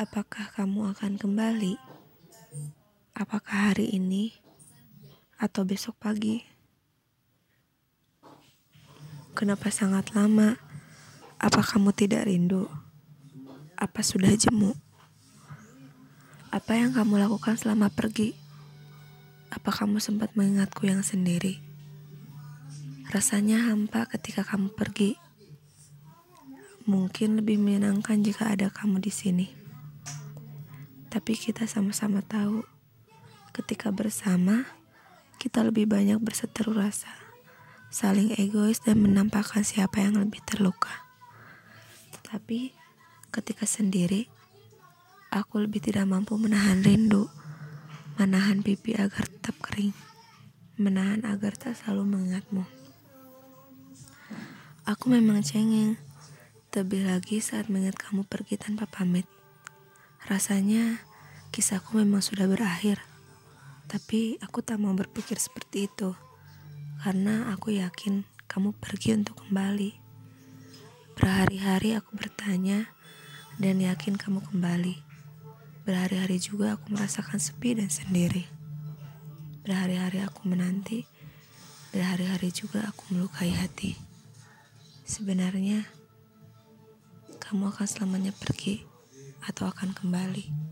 Apakah kamu akan kembali? Apakah hari ini atau besok pagi? Kenapa sangat lama? Apa kamu tidak rindu? Apa sudah jemu? Apa yang kamu lakukan selama pergi? Apa kamu sempat mengingatku yang sendiri? Rasanya hampa ketika kamu pergi. Mungkin lebih menyenangkan jika ada kamu di sini. Tapi kita sama-sama tahu, ketika bersama, kita lebih banyak berseteru rasa, saling egois dan menampakkan siapa yang lebih terluka. Tetapi ketika sendiri, aku lebih tidak mampu menahan rindu, menahan pipi agar tetap kering, menahan agar tak selalu mengingatmu. Aku memang cengeng, terlebih lagi saat mengingat kamu pergi tanpa pamit. Rasanya kisahku memang sudah berakhir. Tapi aku tak mau berpikir seperti itu. Karena aku yakin kamu pergi untuk kembali. Berhari-hari aku bertanya dan yakin kamu kembali. Berhari-hari juga aku merasakan sepi dan sendiri. Berhari-hari aku menanti. Berhari-hari juga aku melukai hati. Sebenarnya kamu akan selamanya pergi atau akan kembali.